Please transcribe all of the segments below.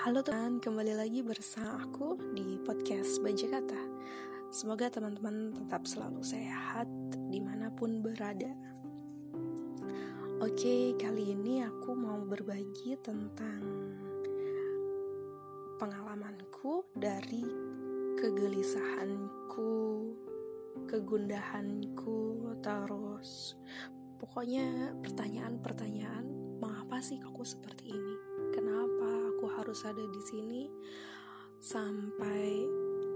Halo teman, kembali lagi bersama aku di podcast Baja Kata. Semoga teman-teman tetap selalu sehat di mana pun berada. Oke, kali ini aku mau berbagi tentang pengalamanku dari kegelisahanku, kegundahanku, terus pokoknya pertanyaan-pertanyaan mengapa sih aku seperti ini? Kenapa harus ada di sini? Sampai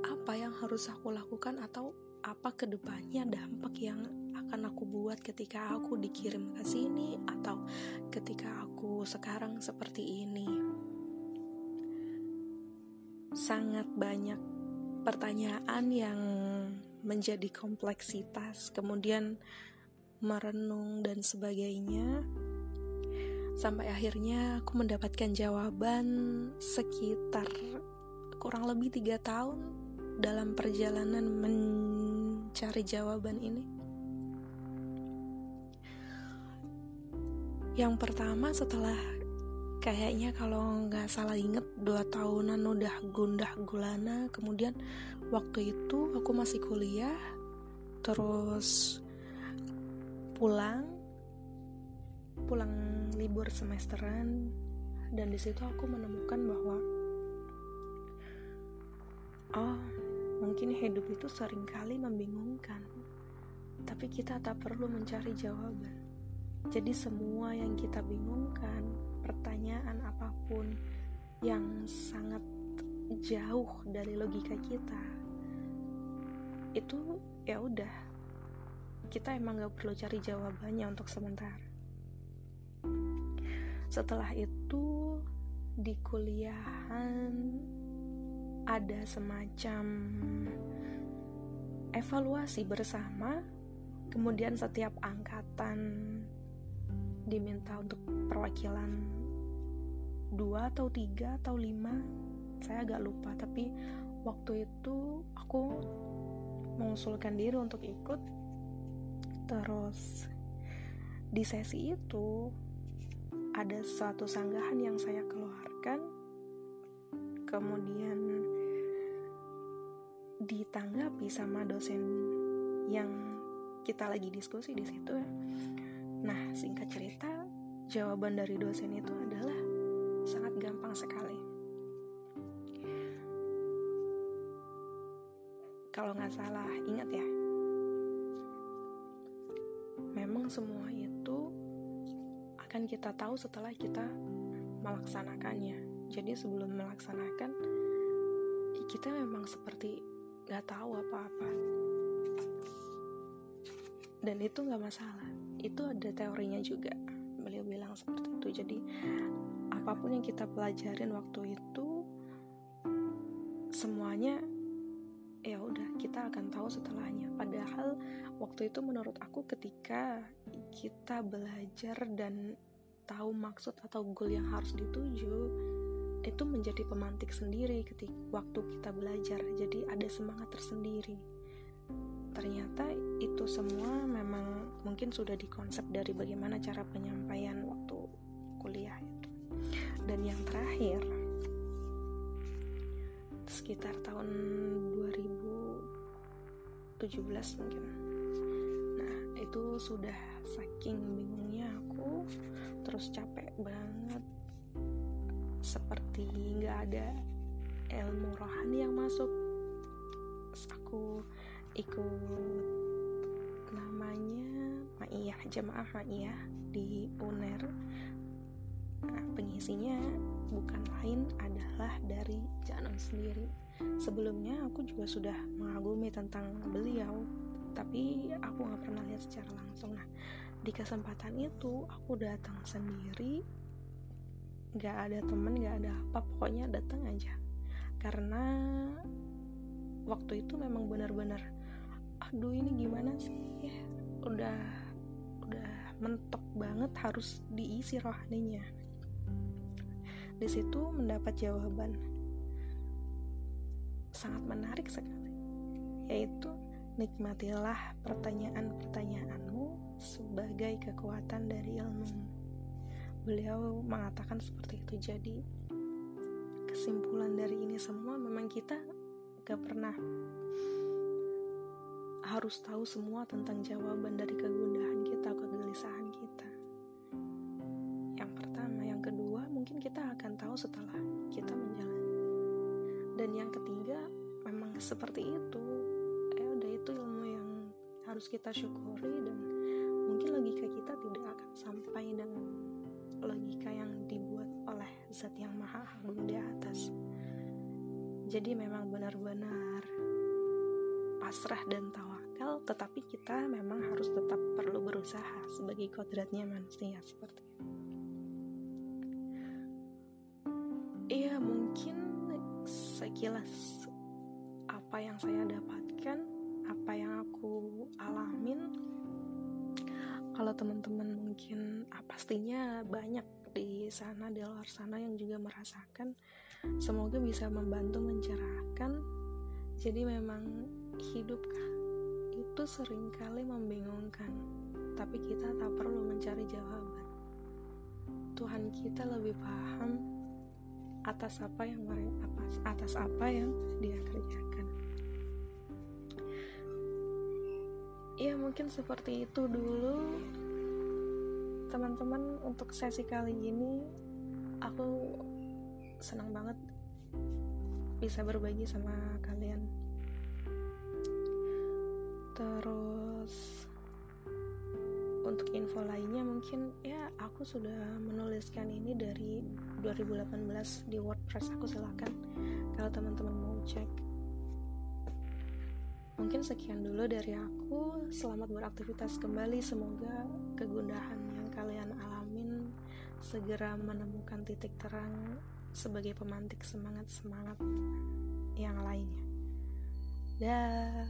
apa yang harus aku lakukan atau apa ke depannya dampak yang akan aku buat ketika aku dikirim ke sini atau ketika aku sekarang seperti ini. Sangat banyak pertanyaan yang menjadi kompleksitas, kemudian merenung dan sebagainya sampai akhirnya aku mendapatkan jawaban sekitar kurang lebih tiga tahun dalam perjalanan mencari jawaban ini. Yang pertama setelah kayaknya kalau nggak salah inget dua tahunan udah gundah gulana kemudian waktu itu aku masih kuliah terus pulang pulang libur semesteran dan di situ aku menemukan bahwa oh mungkin hidup itu sering kali membingungkan tapi kita tak perlu mencari jawaban. Jadi semua yang kita bingungkan pertanyaan apa pun yang sangat jauh dari logika kita itu ya udah kita emang gak perlu cari jawabannya untuk sementara setelah itu di kuliahan ada semacam evaluasi bersama. Kemudian setiap angkatan diminta untuk perwakilan dua atau tiga atau lima. Saya agak lupa tapi waktu itu aku mengusulkan diri untuk ikut. Terus di sesi itu ada suatu sanggahan yang saya keluarkan kemudian ditanggapi sama dosen yang kita lagi diskusi di situ ya. Nah, singkat cerita, jawaban dari dosen itu adalah sangat gampang sekali. Kalau nggak salah, ingat ya. Memang semua akan kita tahu setelah kita melaksanakannya. Jadi sebelum melaksanakan, kita memang seperti gak tahu apa-apa. Dan itu gak masalah. Itu ada teorinya juga. Beliau bilang seperti itu. Jadi apa pun yang kita pelajarin waktu itu, semuanya ya kita akan tahu setelahnya. Padahal waktu itu menurut aku ketika kita belajar dan tahu maksud atau goal yang harus dituju itu menjadi pemantik sendiri ketika waktu kita belajar. Jadi ada semangat tersendiri. Ternyata itu semua memang mungkin sudah dikonsep dari bagaimana cara penyampaian waktu kuliah itu. Dan yang terakhir sekitar tahun 2017 mungkin. Itu sudah saking bingungnya aku terus capek banget. Seperti nggak ada ilmu rohani yang masuk. Terus aku ikut namanya Ma'iyah jamaah Ma'iyah di UNER. Nah, pengisinya bukan lain adalah dari Janam sendiri. Sebelumnya aku juga sudah mengagumi tentang beliau tapi aku nggak pernah lihat secara langsung. Nah di kesempatan itu aku datang sendiri nggak ada temen nggak ada apa pokoknya datang aja. Karena waktu itu memang benar-benar aduh ini gimana sih? Udah udah mentok banget harus diisi rohaninya di situ mendapat jawaban sangat menarik sekali yaitu Nikmatilah pertanyaan-pertanyaanmu sebagai kekuatan dari ilmu. Beliau mengatakan seperti itu. Jadi, kesimpulan dari ini semua memang kita gak pernah harus tahu semua tentang jawaban dari kegundahan seperti itu. Ya udah itu ilmu yang harus kita syukuri dan mungkin logika kita tidak akan sampai dengan logika yang dibuat oleh zat yang maha agung di atas. Jadi memang benar-benar pasrah dan tawakal, tetapi kita memang harus tetap perlu berusaha sebagai kodratnya manusia seperti itu. Iya mungkin sekilas apa yang saya dapatkan, apa yang aku alamin. Kalau teman-teman mungkin ah, pastinya banyak di sana di luar sana yang juga merasakan. Semoga bisa membantu mencerahkan. Jadi memang hidup itu sering kali membingungkan tapi kita tak perlu mencari jawaban. Tuhan kita lebih paham atas apa yang atas, atas apa yang dia kerjakan ya mungkin seperti itu dulu. Teman-teman untuk sesi kali ini aku senang banget bisa berbagi sama kalian. Terus untuk info lainnya mungkin ya aku sudah menuliskan ini dari 2018 di WordPress. Aku silahkan kalau teman-teman mau cek mungkin sekian dulu dari aku selamat beraktivitas kembali semoga kegundahan kalian alamin segera menemukan titik terang sebagai pemantik semangat-semangat yang lainnya. Dah.